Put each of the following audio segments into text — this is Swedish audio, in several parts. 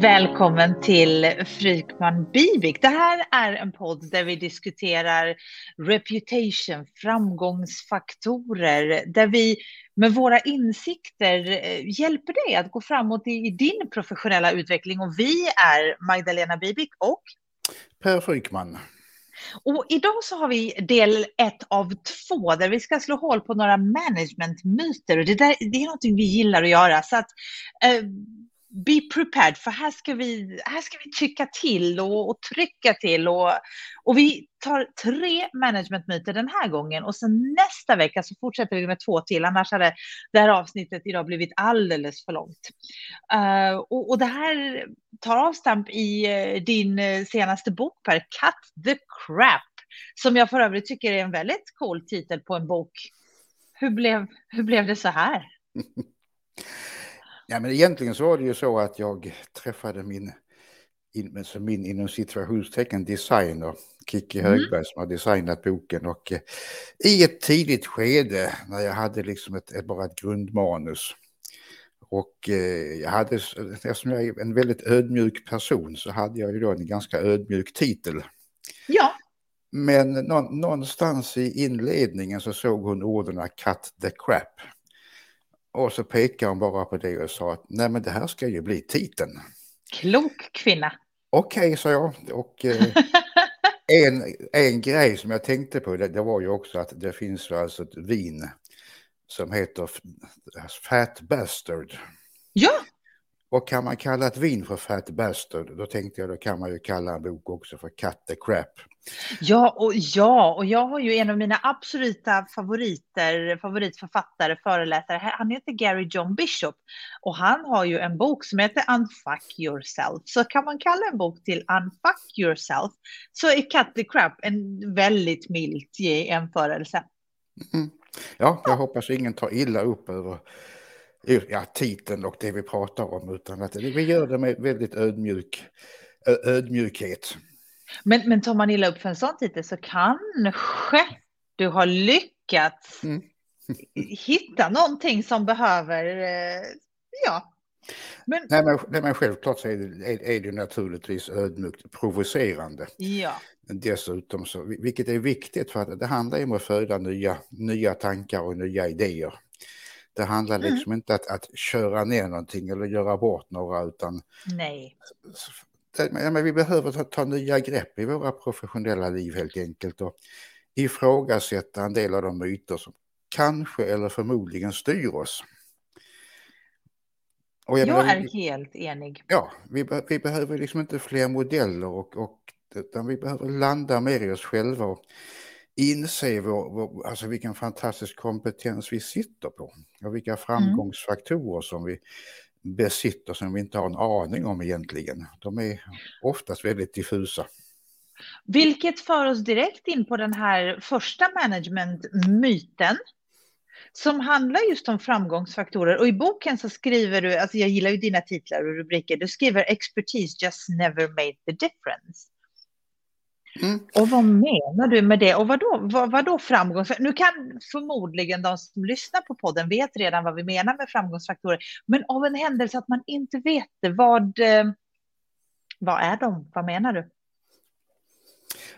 Välkommen till Frykman Bivik. Det här är en podd där vi diskuterar reputation, framgångsfaktorer, där vi med våra insikter eh, hjälper dig att gå framåt i din professionella utveckling. Och vi är Magdalena Bivik och Per Frykman. Och idag så har vi del ett av två där vi ska slå hål på några managementmyter. Och det, där, det är någonting vi gillar att göra. Så att, eh, be prepared, för här ska vi, här ska vi tycka till och, och trycka till. Och, och vi tar tre managementmyter den här gången och sen nästa vecka så fortsätter vi med två till. Annars hade det här avsnittet idag blivit alldeles för långt. Uh, och, och, det här tar avstamp i uh, din eh, senaste bok, Per, Cut the Crap, som jag för övrigt tycker är en väldigt cool titel på en bok. Hur blev, hur blev det så här? Ja, men egentligen så var det ju så att jag träffade min, in, min inom situationstecken designer, Kiki mm. Högberg som har designat boken och eh, i ett tidigt skede när jag hade liksom ett, ett bara ett grundmanus och eh, jag hade, eftersom jag är en väldigt ödmjuk person så hade jag ju då en ganska ödmjuk titel. Ja. Men nå, någonstans i inledningen så såg hon orden cut the crap. Och så pekade hon bara på det och sa att nej men det här ska ju bli titeln. Klok kvinna. Okej, okay, sa jag. Och eh, en, en grej som jag tänkte på det, det, var ju också att det finns alltså ett vin som heter Fat Bastard. Ja. Och kan man kalla ett vin för Fat Bastard, då tänkte jag då kan man ju kalla en bok också för Cut the Crap. Ja, och ja, och jag har ju en av mina absoluta favoriter, favoritförfattare, föreläsare. Han heter Gary John Bishop och han har ju en bok som heter Unfuck yourself. Så kan man kalla en bok till Unfuck yourself så är Cut the Crap en väldigt milt jämförelse. Mm. Ja, jag hoppas ingen tar illa upp över ja, titeln och det vi pratar om, utan att vi gör det med väldigt ödmjuk, ödmjukhet. Men, men tar man illa upp för en sån titel så kanske du har lyckats mm. hitta någonting som behöver, eh, ja. Men... Nej, men, nej, men självklart så är det, är, är det naturligtvis ödmjukt provocerande. Ja. Dessutom så, vilket är viktigt för att det handlar om att föda nya, nya tankar och nya idéer. Det handlar mm. liksom mm. inte att, att köra ner någonting eller göra bort några utan Nej ja, men vi behöver ta, ta nya grepp i våra professionella liv helt enkelt och ifrågasätta en del av de myter som kanske eller förmodligen styr oss. Och jag, jag menar, är helt enig. Ja, vi, vi behöver liksom inte fler modeller och, och utan vi behöver landa mer i oss själva och inse vår, vår, alltså vilken fantastisk kompetens vi sitter på och vilka mm. framgångsfaktorer som vi besitter som vi inte har en aning om egentligen. De är oftast väldigt diffusa. Vilket för oss direkt in på den här första managementmyten som handlar just om framgångsfaktorer. Och i boken så skriver du, alltså jag gillar ju dina titlar och rubriker, du skriver expertise just never made the difference. Mm. Och vad menar du med det? Och vad då, vad, vad då framgångsfaktorer? Nu kan förmodligen de som lyssnar på podden vet redan vad vi menar med framgångsfaktorer. Men av en händelse att man inte vet det, vad, eh, vad är de? Vad menar du?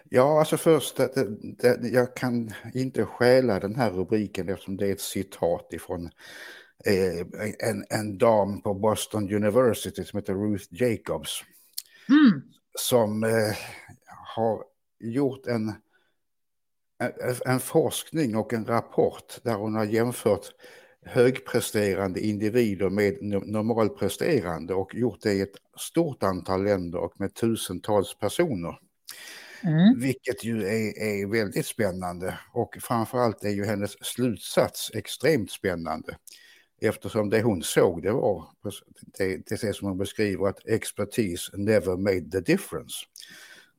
Ja, alltså först, det, det, jag kan inte stjäla den här rubriken eftersom det är ett citat ifrån eh, en, en dam på Boston University som heter Ruth Jacobs. Mm. Som eh, har gjort en, en forskning och en rapport där hon har jämfört högpresterande individer med normalpresterande och gjort det i ett stort antal länder och med tusentals personer. Mm. Vilket ju är, är väldigt spännande och framförallt är ju hennes slutsats extremt spännande. Eftersom det hon såg det var, det, det som hon beskriver, att expertis never made the difference.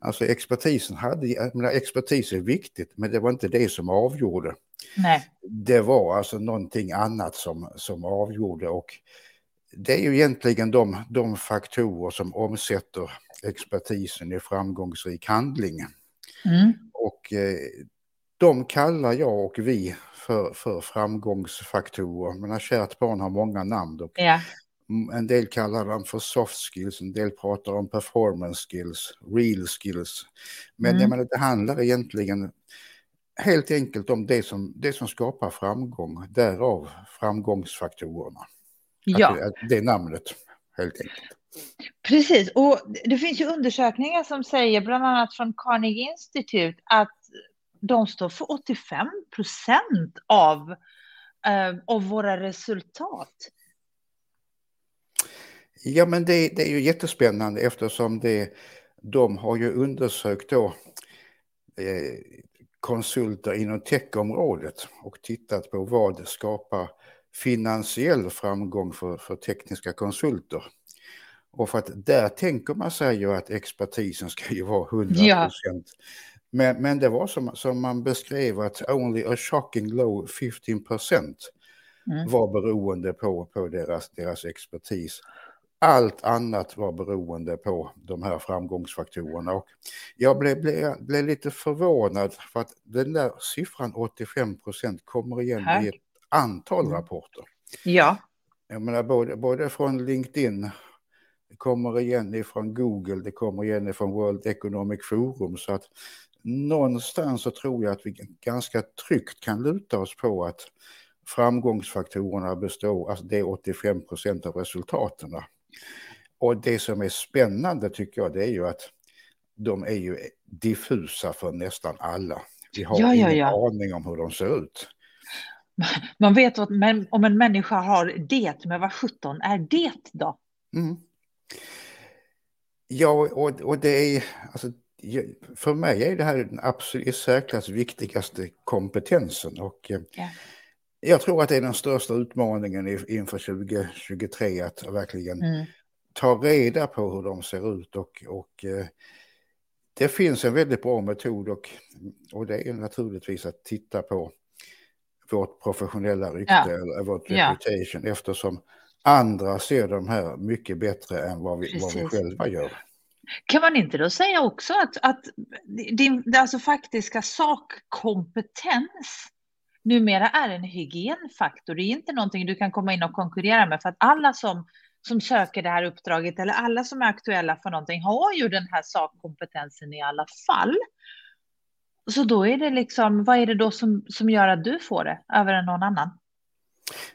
Alltså expertisen hade, menar, expertis är viktigt, men det var inte det som avgjorde. Nej. Det var alltså någonting annat som, som avgjorde och det är ju egentligen de, de faktorer som omsätter expertisen i framgångsrik handling. Mm. Och eh, de kallar jag och vi för, för framgångsfaktorer. Men kärt barn har många namn. Och ja. En del kallar dem för soft skills, en del pratar om performance skills, real skills. Men mm. menar, det handlar egentligen helt enkelt om det som, det som skapar framgång, därav framgångsfaktorerna. Ja. Att det, det är namnet, helt enkelt. Precis, och det finns ju undersökningar som säger, bland annat från Carnegie Institute, att de står för 85 procent av, eh, av våra resultat. Ja, men det, det, är ju jättespännande eftersom det, de har ju undersökt då eh, konsulter inom techområdet och tittat på vad skapar finansiell framgång för, för tekniska konsulter. Och för att där tänker man sig ju att expertisen ska ju vara 100 procent. Ja. Men, men det var som, som man beskrev att only a shocking low 15 procent mm. var beroende på, på deras, deras expertis. Allt annat var beroende på de här framgångsfaktorerna. Och jag blev, blev, blev lite förvånad för att den där siffran 85 procent kommer igen Tack. i ett antal mm. rapporter. Ja. Jag menar både, både från LinkedIn, det kommer igen ifrån Google, det kommer igen ifrån World Economic Forum. Så att någonstans så tror jag att vi ganska tryggt kan luta oss på att framgångsfaktorerna består, alltså det är 85 procent av resultaten. Och det som är spännande tycker jag det är ju att de är ju diffusa för nästan alla. Vi har ja, ingen ja. aning om hur de ser ut. Man vet att om en människa har det, men vad 17 är det då? Mm. Ja, och, och det är, alltså, för mig är det här den absolut särklass viktigaste kompetensen. Och, eh, ja. Jag tror att det är den största utmaningen inför 2023 att verkligen mm. ta reda på hur de ser ut och, och eh, det finns en väldigt bra metod och, och det är naturligtvis att titta på vårt professionella rykte ja. eller vårt reputation ja. eftersom andra ser de här mycket bättre än vad vi, vad vi själva gör. Kan man inte då säga också att, att din alltså faktiska sakkompetens numera är en hygienfaktor? Det är inte någonting du kan komma in och konkurrera med för att alla som, som söker det här uppdraget eller alla som är aktuella för någonting har ju den här sakkompetensen i alla fall. Så då är det liksom, vad är det då som, som gör att du får det över någon annan?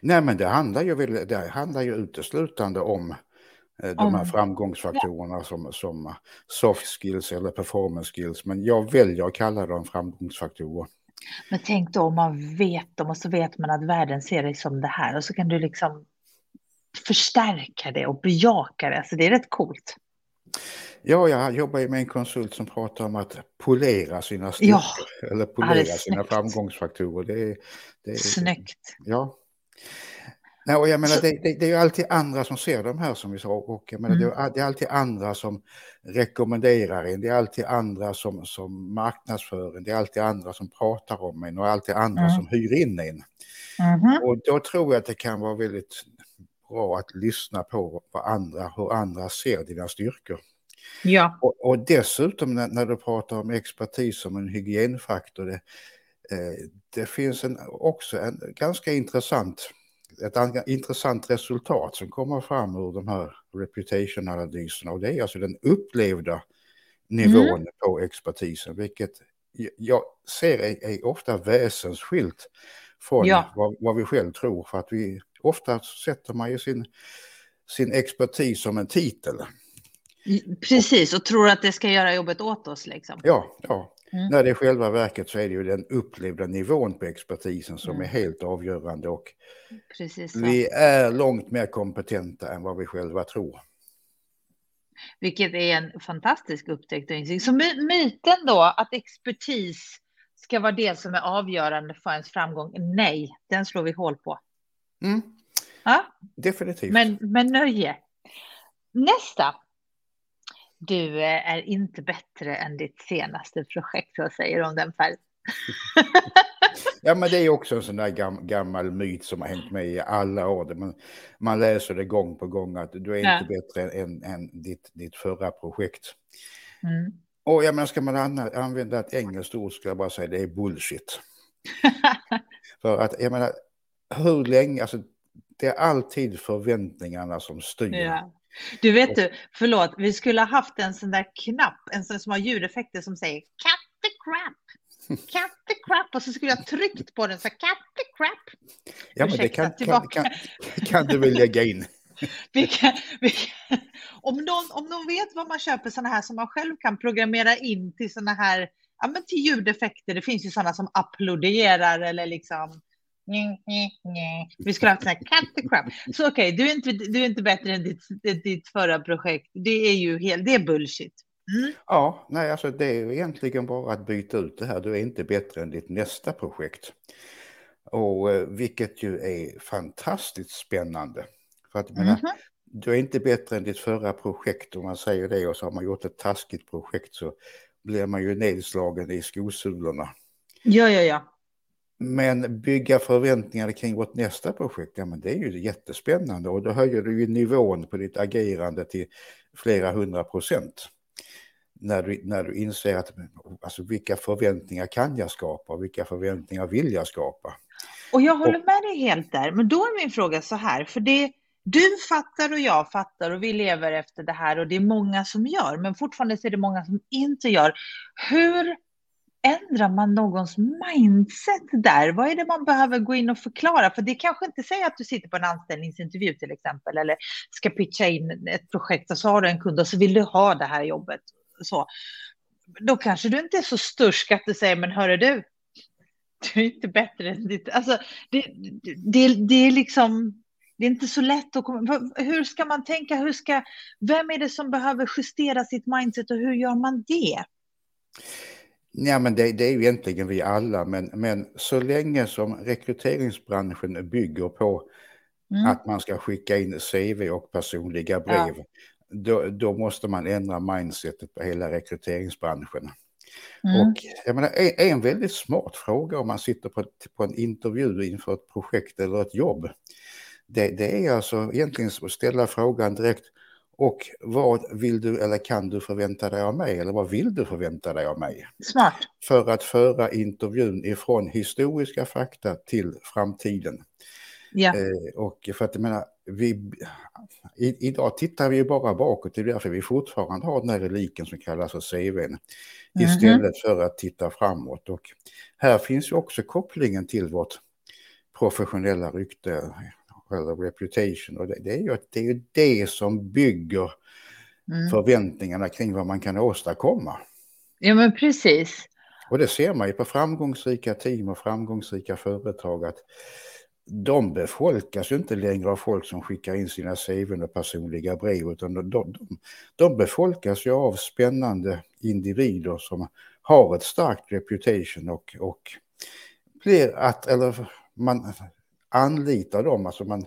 Nej, men det handlar ju, det handlar ju uteslutande om eh, de här framgångsfaktorerna ja. som, som soft skills eller performance skills. Men jag väljer att kalla dem framgångsfaktorer. Men tänk då om man vet dem och så vet man att världen ser dig som det här och så kan du liksom förstärka det och bejaka det. Så det är rätt coolt. Ja, jag jobbar ju med en konsult som pratar om att polera sina styrkor ja, eller polera sina framgångsfaktorer. Det det är, snyggt. Ja. Nej, och jag menar, det, det, det, är ju alltid andra som ser de här som vi sa och jag menar, mm. det, är alltid andra som rekommenderar en, det är alltid andra som, som marknadsför en, det är alltid andra som pratar om en och alltid andra mm. som hyr in en. Mm. Och då tror jag att det kan vara väldigt bra att lyssna på vad andra, hur andra ser dina styrkor. Ja. Och, och dessutom när, när, du pratar om expertis som en hygienfaktor, det, eh, det finns en, också en ganska intressant ett intressant resultat som kommer fram ur de här reputation-analyserna och det är alltså den upplevda nivån mm. på expertisen, vilket jag ser är, är ofta väsensskilt från ja. vad, vad, vi själv tror, för att vi ofta sätter man ju sin, sin expertis som en titel. Precis, och tror att det ska göra jobbet åt oss. Liksom. Ja, ja. Mm. När det är själva verket så är det ju den upplevda nivån på expertisen som mm. är helt avgörande och vi är långt mer kompetenta än vad vi själva tror. Vilket är en fantastisk upptäckt och insikt. Så myten då att expertis ska vara det som är avgörande för ens framgång, nej, den slår vi hål på. Mm. Ja? Definitivt. Men, men nöje. Nästa. Du eh, är inte bättre än ditt senaste projekt, vad säger du om den Per? ja, men det är också en sån där gam, gammal myt som har hängt med i alla år. Man, man läser det gång på gång att du är ja. inte bättre än, än ditt, ditt förra projekt. Mm. Och jag menar, ska man använda ett engelskt ord ska jag bara säga det är bullshit. För att jag menar, hur länge, alltså det är alltid förväntningarna som styr. Ja. Du vet du, förlåt, vi skulle ha haft en sån där knapp, en sån som har ljudeffekter som säger cut the crap. Cut the crap och så skulle jag tryckt på den så cut the crap. Ja, men det kan, kan, kan, kan, du väl lägga in. vi kan, vi kan, om, någon, om någon vet vad man köper sådana här som man själv kan programmera in till sådana här, ja men till ljudeffekter, det finns ju sådana som applåderar eller liksom vi skulle haft sån här cut the crap. Så okej, okay, du, är inte, du är inte bättre än ditt, ditt förra projekt. Det är ju helt, det är bullshit. Mm. Ja, nej, alltså det är egentligen bara att byta ut det här. Du är inte bättre än ditt nästa projekt. Och eh, vilket ju är fantastiskt spännande. För att, mm -hmm. menar, du är inte bättre än ditt förra projekt om man säger det och så har man gjort ett taskigt projekt så blir man ju nedslagen i skosulorna. Ja, ja, ja. Men bygga förväntningar kring vårt nästa projekt, ja men det är ju jättespännande och då höjer du ju nivån på ditt agerande till flera hundra procent. När du, när du inser att alltså, vilka förväntningar kan jag skapa och vilka förväntningar vill jag skapa. Och jag håller med dig helt där, men då är min fråga så här, för det du fattar och jag fattar och vi lever efter det här och det är många som gör, men fortfarande är det många som inte gör. Hur ändrar man någons mindset där? Vad är det man behöver gå in och förklara? För det kanske inte säger att du sitter på en anställningsintervju till exempel eller ska pitcha in ett projekt och så har du en kund och så vill du ha det här jobbet. Så. Då kanske du inte är så stursk att du säger, men hörru du, du är inte bättre än ditt... Alltså, det, det, det är liksom... Det är inte så lätt att komma... Hur ska man tänka? Hur ska, vem är det som behöver justera sitt mindset och hur gör man det? Ja, men det, det, är ju egentligen vi alla, men, men så länge som rekryteringsbranschen bygger på mm. att man ska skicka in CV och personliga brev, ja. då, då, måste man ändra mindsetet på hela rekryteringsbranschen. Mm. Och jag menar, en, en väldigt smart fråga om man sitter på, på en intervju inför ett projekt eller ett jobb, det, det är alltså egentligen att ställa frågan direkt, och vad vill du eller kan du förvänta dig av mig? Eller vad vill du förvänta dig av mig? Smart. För att föra intervjun ifrån historiska fakta till framtiden. Ja. Eh, och för att jag menar, vi, i, idag tittar vi bara bakåt, det är därför vi fortfarande har den här reliken som kallas för CVn. Mm -hmm. Istället för att titta framåt. Och här finns ju också kopplingen till vårt professionella rykte eller reputation. Och det, det, är ju, det är ju det som bygger mm. förväntningarna kring vad man kan åstadkomma. Ja, men precis. Och det ser man ju på framgångsrika team och framgångsrika företag att de befolkas ju inte längre av folk som skickar in sina CV och personliga brev, utan de, de, de befolkas ju av spännande individer som har ett starkt reputation och, och blir att, eller man anlitar dem, alltså man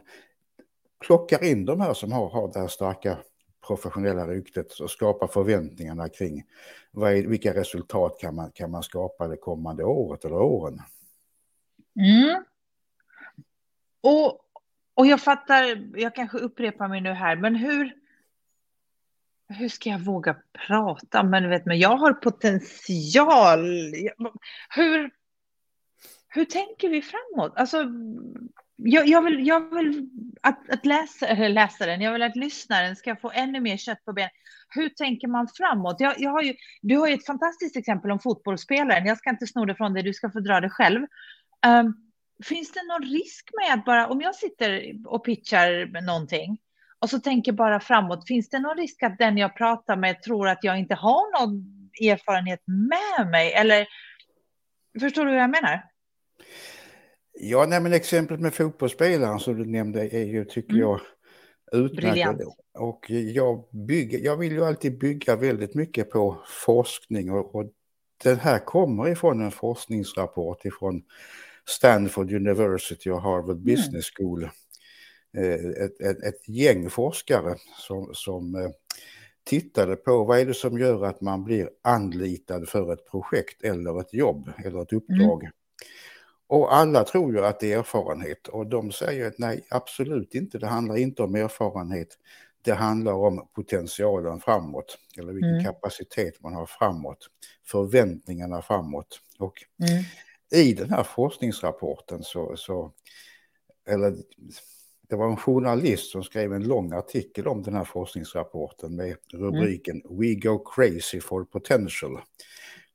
plockar in de här som har, har det här starka professionella ryktet och skapar förväntningarna kring vad är, vilka resultat kan man, kan man skapa det kommande året eller åren. Mm. Och, och jag fattar, jag kanske upprepar mig nu här, men hur, hur ska jag våga prata? Men, vet, men jag har potential. Hur, hur tänker vi framåt? Alltså, jag, jag, vill, jag vill att, att läsa, läsaren, jag vill att lyssnaren ska få ännu mer kött på benen. Hur tänker man framåt? Jag, jag har ju, du har ju ett fantastiskt exempel om fotbollsspelaren. Jag ska inte sno det från dig, du ska få dra det själv. Um, finns det någon risk med att bara, om jag sitter och pitchar någonting och så tänker bara framåt, finns det någon risk att den jag pratar med tror att jag inte har någon erfarenhet med mig? Eller förstår du vad jag menar? Ja, nej, men exemplet med fotbollsspelaren som du nämnde är ju, tycker mm. jag, utmärkt. Och jag, bygger, jag vill ju alltid bygga väldigt mycket på forskning och, och den här kommer ifrån en forskningsrapport ifrån Stanford University och Harvard mm. Business School. Eh, ett, ett, ett, gäng forskare som, som eh, tittade på vad är det som gör att man blir anlitad för ett projekt eller ett jobb eller ett uppdrag. Mm. Och alla tror ju att det är erfarenhet och de säger att nej, absolut inte. Det handlar inte om erfarenhet. Det handlar om potentialen framåt eller vilken mm. kapacitet man har framåt, förväntningarna framåt. Och mm. i den här forskningsrapporten så, så eller det var en journalist som skrev en lång artikel om den här forskningsrapporten med rubriken mm. We go crazy for potential.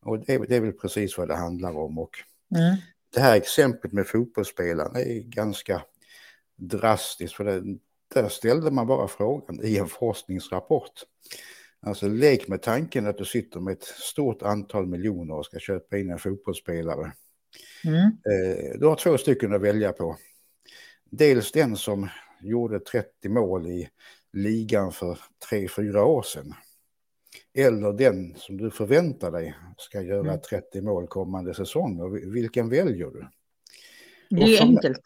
Och det, det, är väl precis vad det handlar om. Och mm. Det här exemplet med fotbollsspelaren är ganska drastiskt. För det, där ställde man bara frågan i en forskningsrapport. Alltså lek med tanken att du sitter med ett stort antal miljoner och ska köpa in en fotbollsspelare. Mm. Eh, du har två stycken att välja på. Dels den som gjorde 30 mål i ligan för 3-4 år sedan. Eller den som du förväntar dig ska göra 30 mm. mål kommande säsong. Vilken väljer du? Det är enkelt.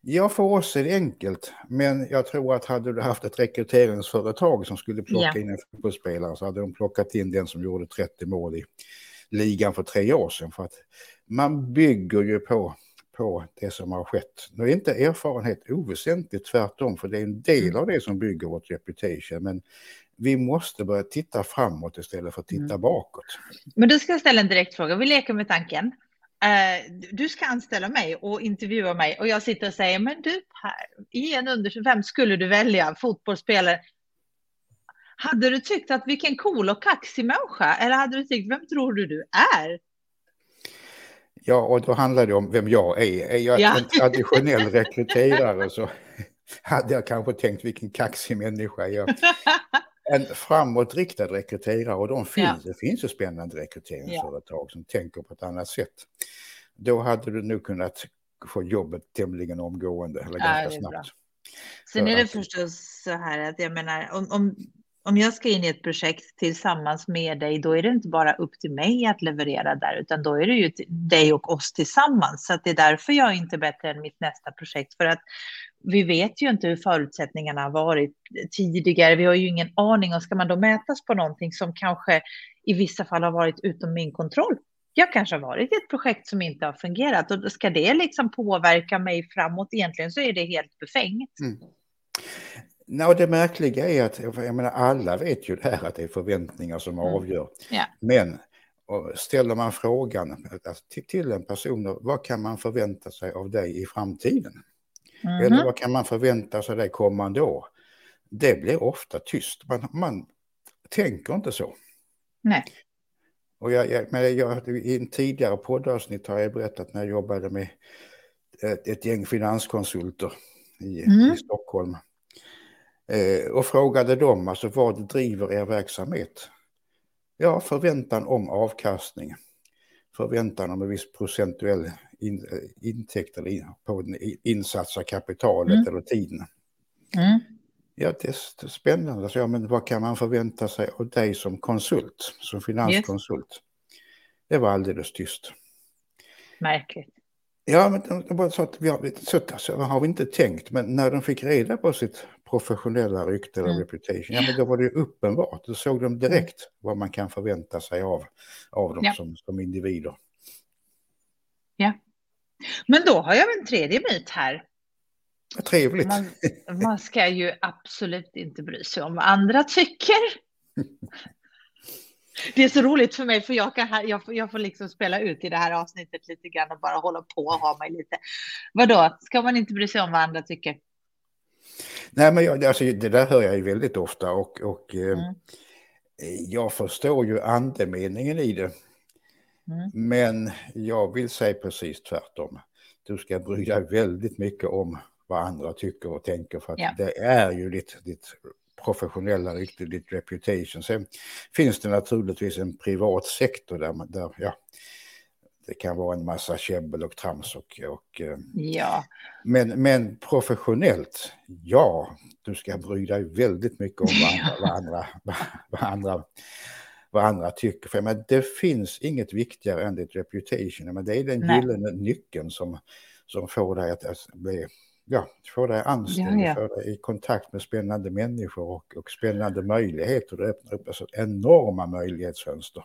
Ja, för oss är det enkelt. Men jag tror att hade du haft ett rekryteringsföretag som skulle plocka ja. in en fotbollsspelare så hade de plockat in den som gjorde 30 mål i ligan för tre år sedan. För att man bygger ju på, på det som har skett. Nu är inte erfarenhet oväsentligt, tvärtom, för det är en del mm. av det som bygger vårt reputation. Men vi måste börja titta framåt istället för att titta mm. bakåt. Men då ska ställa en direkt fråga. Vi leker med tanken. Uh, du ska anställa mig och intervjua mig och jag sitter och säger, men du, här, i en undersökning, vem skulle du välja? Fotbollsspelare? Hade du tyckt att vilken cool och kaxig människa? Eller hade du tyckt, vem tror du du är? Ja, och då handlar det om vem jag är. Är jag ja. en traditionell rekryterare så hade jag kanske tänkt vilken kaxig människa jag En framåtriktad rekryterare och de finns, ja. det finns ju spännande rekryteringsföretag ja. som tänker på ett annat sätt. Då hade du nog kunnat få jobbet tämligen omgående eller ja, ganska snabbt. Bra. Sen är det förstås så här att jag menar om, om om jag ska in i ett projekt tillsammans med dig, då är det inte bara upp till mig att leverera där, utan då är det ju dig och oss tillsammans. Så att det är därför jag är inte bättre än mitt nästa projekt, för att vi vet ju inte hur förutsättningarna har varit tidigare. Vi har ju ingen aning och ska man då mätas på någonting som kanske i vissa fall har varit utom min kontroll. Jag kanske har varit i ett projekt som inte har fungerat och ska det liksom påverka mig framåt egentligen så är det helt befängt. Mm. Nej, det märkliga är att jag menar, alla vet ju det här att det är förväntningar som mm. avgör. Ja. Men ställer man frågan till en person, vad kan man förvänta sig av dig i framtiden? Mm. Eller vad kan man förvänta sig dig kommande år? Det blir ofta tyst. Man, man tänker inte så. Nej. Och jag, jag, men jag, I en tidigare poddavsnitt har jag berättat när jag jobbade med ett, ett gäng finanskonsulter i, mm. i Stockholm. Eh, och frågade dem alltså vad driver er verksamhet? Ja, förväntan om avkastning. Förväntan om en viss procentuell in, eh, intäkt eller in, på den insatta kapitalet mm. eller tiden. Mm. Ja, det är spännande. Så, ja, men vad kan man förvänta sig av dig som konsult, som finanskonsult? Yes. Det var alldeles tyst. Märkligt. Ja, men det var så att vi har, så, så har vi inte tänkt, men när de fick reda på sitt professionella rykte eller mm. reputation, ja men då var det uppenbart. Då såg de direkt mm. vad man kan förvänta sig av, av dem ja. som, som individer. Ja. Men då har jag en tredje myt här. Trevligt. Man, man ska ju absolut inte bry sig om vad andra tycker. Det är så roligt för mig, för jag, kan, jag, jag får liksom spela ut i det här avsnittet lite grann och bara hålla på och ha mig lite. Vadå, ska man inte bry sig om vad andra tycker? Nej, men jag, alltså, det där hör jag ju väldigt ofta och, och eh, mm. jag förstår ju andemeningen i det. Mm. Men jag vill säga precis tvärtom. Du ska bry dig väldigt mycket om vad andra tycker och tänker för att ja. det är ju ditt, ditt professionella rykte, ditt reputation. Sen finns det naturligtvis en privat sektor där, där ja, det kan vara en massa käbbel och trams. Och, och, eh, ja. men, men professionellt, ja, du ska bry dig väldigt mycket om vad andra, vad andra, vad andra, vad andra tycker. För, men det finns inget viktigare än ditt reputation. Men det är den Nej. gyllene nyckeln som, som får dig att, att bli ja, få dig anställd, ja, ja. få dig i kontakt med spännande människor och, och spännande möjligheter. Det öppnar upp alltså enorma möjlighetsfönster.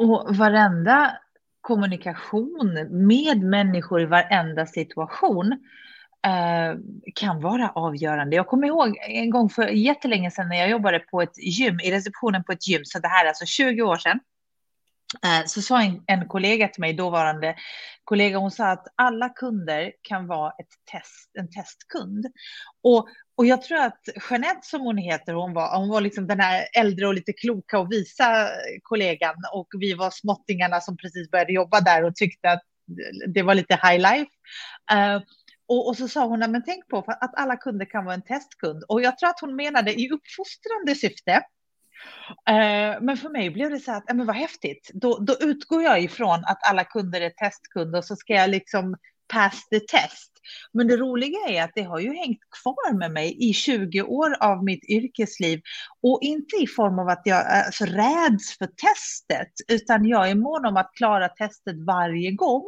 Och varenda kommunikation med människor i varenda situation eh, kan vara avgörande. Jag kommer ihåg en gång för jättelänge sedan när jag jobbade på ett gym, i receptionen på ett gym, så det här är alltså 20 år sedan. Eh, så sa en, en, kollega till mig, dåvarande kollega, hon sa att alla kunder kan vara ett test, en testkund. Och, och jag tror att Jeanette, som hon heter, hon var, hon var liksom den här äldre och lite kloka och visa kollegan. Och vi var småttingarna som precis började jobba där och tyckte att det var lite high life. Uh, och, och, så sa hon, men tänk på att alla kunder kan vara en testkund. Och jag tror att hon menade i uppfostrande syfte. Eh, men för mig blev det så att, men vad häftigt, då, då utgår jag ifrån att alla kunder är testkunder och så ska jag liksom pass the test. Men det roliga är att det har ju hängt kvar med mig i 20 år av mitt yrkesliv och inte i form av att jag eh, alltså, räds för testet, utan jag är mån om att klara testet varje gång.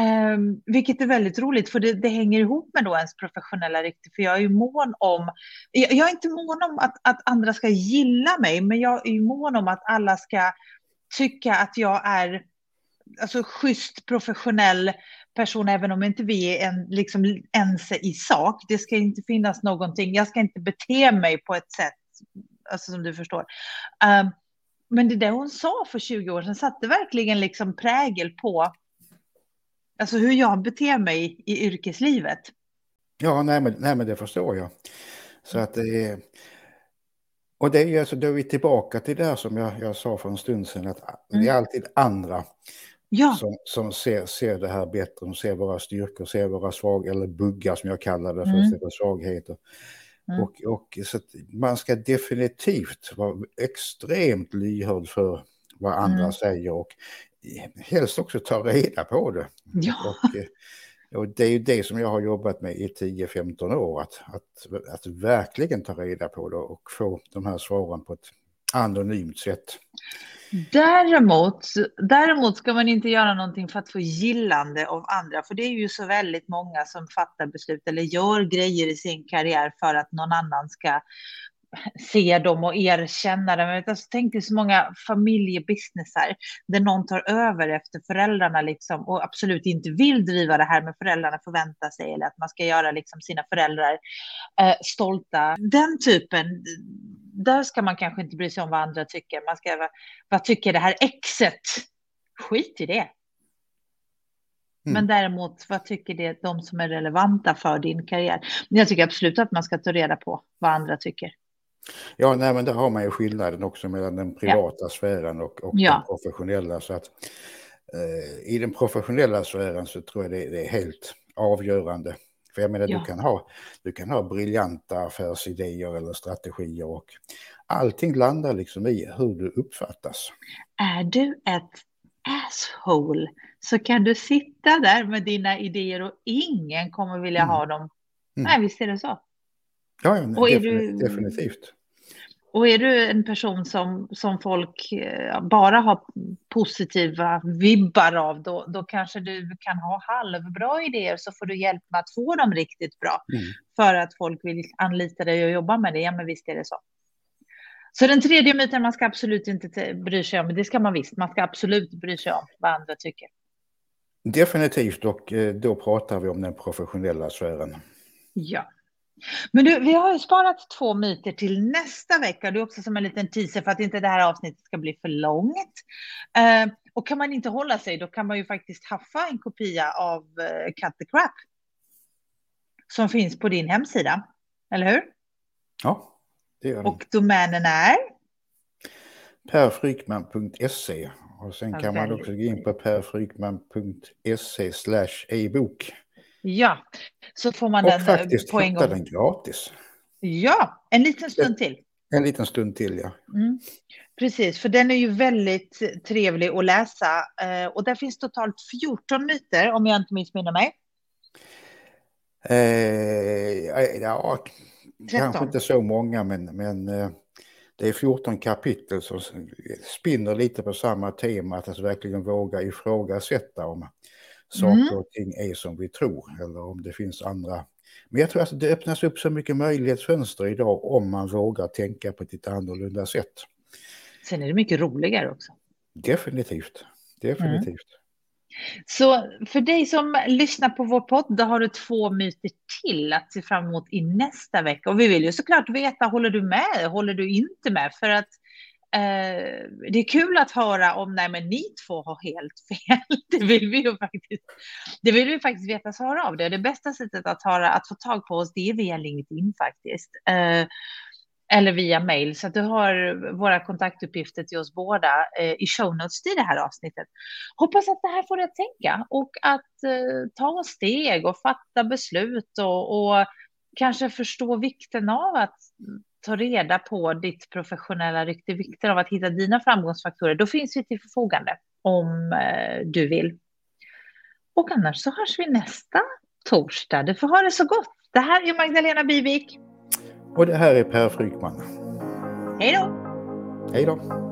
Um, vilket är väldigt roligt, för det, det, hänger ihop med då ens professionella rykte. För jag är ju mån om, jag, jag är inte mån om att, att, andra ska gilla mig, men jag är ju mån om att alla ska tycka att jag är alltså, schysst professionell person, även om inte vi är en, liksom, ense i sak. Det ska inte finnas någonting, jag ska inte bete mig på ett sätt, alltså, som du förstår. Um, men det där hon sa för 20 år sedan satte verkligen liksom prägel på Alltså hur jag beter mig i yrkeslivet. Ja, nej men, nej, men det förstår jag. Så att det är... Och det är ju alltså, då är vi tillbaka till det här som jag, jag sa för en stund sedan, att mm. det är alltid andra ja. som, som ser, ser det här bättre, som ser våra styrkor, ser våra svagheter, eller buggar som jag kallar det för, mm. svagheter. Mm. Och, och så man ska definitivt vara extremt lyhörd för vad andra mm. säger och helst också ta reda på det. Ja. Och, eh, och det är ju det som jag har jobbat med i 10-15 år, att, att, att verkligen ta reda på det och få de här svaren på ett anonymt sätt. Däremot, däremot ska man inte göra någonting för att få gillande av andra, för det är ju så väldigt många som fattar beslut eller gör grejer i sin karriär för att någon annan ska se dem och erkänna dem. Alltså, tänk dig så många familjebusinessar där någon tar över efter föräldrarna liksom, och absolut inte vill driva det här, men föräldrarna förväntar sig eller att man ska göra liksom, sina föräldrar eh, stolta. Den typen, där ska man kanske inte bry sig om vad andra tycker. Man ska, vad tycker det här exet? Skit i det. Mm. Men däremot, vad tycker det de som är relevanta för din karriär? Jag tycker absolut att man ska ta reda på vad andra tycker. Ja, nej, men där har man ju skillnaden också mellan den privata ja. sfären och, och ja. den professionella. Så att, eh, I den professionella sfären så tror jag det, det är helt avgörande. För jag menar, ja. du, kan ha, du kan ha briljanta affärsidéer eller strategier och allting landar liksom i hur du uppfattas. Är du ett asshole så kan du sitta där med dina idéer och ingen kommer vilja mm. ha dem. Mm. Nej, visst är det så. Ja, ja definitivt, du, definitivt. Och är du en person som, som folk eh, bara har positiva vibbar av, då, då kanske du kan ha halvbra idéer så får du hjälp med att få dem riktigt bra. Mm. För att folk vill anlita dig och jobba med det. Ja, men visst är det så. Så den tredje myten man ska absolut inte bry sig om, det ska man visst, man ska absolut bry sig om vad andra tycker. Definitivt, och eh, då pratar vi om den professionella sfären. Ja. Men du, vi har ju sparat två myter till nästa vecka. Det är också som en liten teaser för att inte det här avsnittet ska bli för långt. Eh, och kan man inte hålla sig, då kan man ju faktiskt haffa en kopia av eh, Cut the Crap. Som finns på din hemsida, eller hur? Ja, det gör det. Och domänen är? perfrykman.se och sen kan man också gå in på perfrykman.se slash e-bok. Ja, så får man och den eh, faktiskt på en gång. den gratis. Ja, en liten stund till. En liten stund till, ja. Mm. Precis, för den är ju väldigt trevlig att läsa. Eh, och där finns totalt 14 myter, om jag inte missminner mig. Eh, ja, 13. kanske inte så många, men, men eh, det är 14 kapitel som spinner lite på samma tema, att alltså verkligen våga ifrågasätta om saker mm. och ting är som vi tror eller om det finns andra. Men jag tror att det öppnas upp så mycket möjlighetsfönster idag om man vågar tänka på ett lite annorlunda sätt. Sen är det mycket roligare också. Definitivt, definitivt. Mm. Så för dig som lyssnar på vår podd, då har du två myter till att se fram emot i nästa vecka. Och vi vill ju såklart veta, håller du med, håller du inte med? För att Eh, det är kul att höra om nej, men ni två har helt fel. Det vill vi ju faktiskt. Det vill vi faktiskt veta svara av det. Det bästa sättet att, höra, att få tag på oss, det är via LinkedIn faktiskt. Eh, eller via mail. Så att du har våra kontaktuppgifter till oss båda eh, i show notes i det här avsnittet. Hoppas att det här får dig att tänka och att eh, ta steg och fatta beslut och, och kanske förstå vikten av att ta reda på ditt professionella rykte, vikten av att hitta dina framgångsfaktorer. Då finns vi till förfogande om eh, du vill. Och annars så hörs vi nästa torsdag. Du får ha det så gott. Det här är Magdalena Bivik. Och det här är Per Frykman. Hej då! Hej då!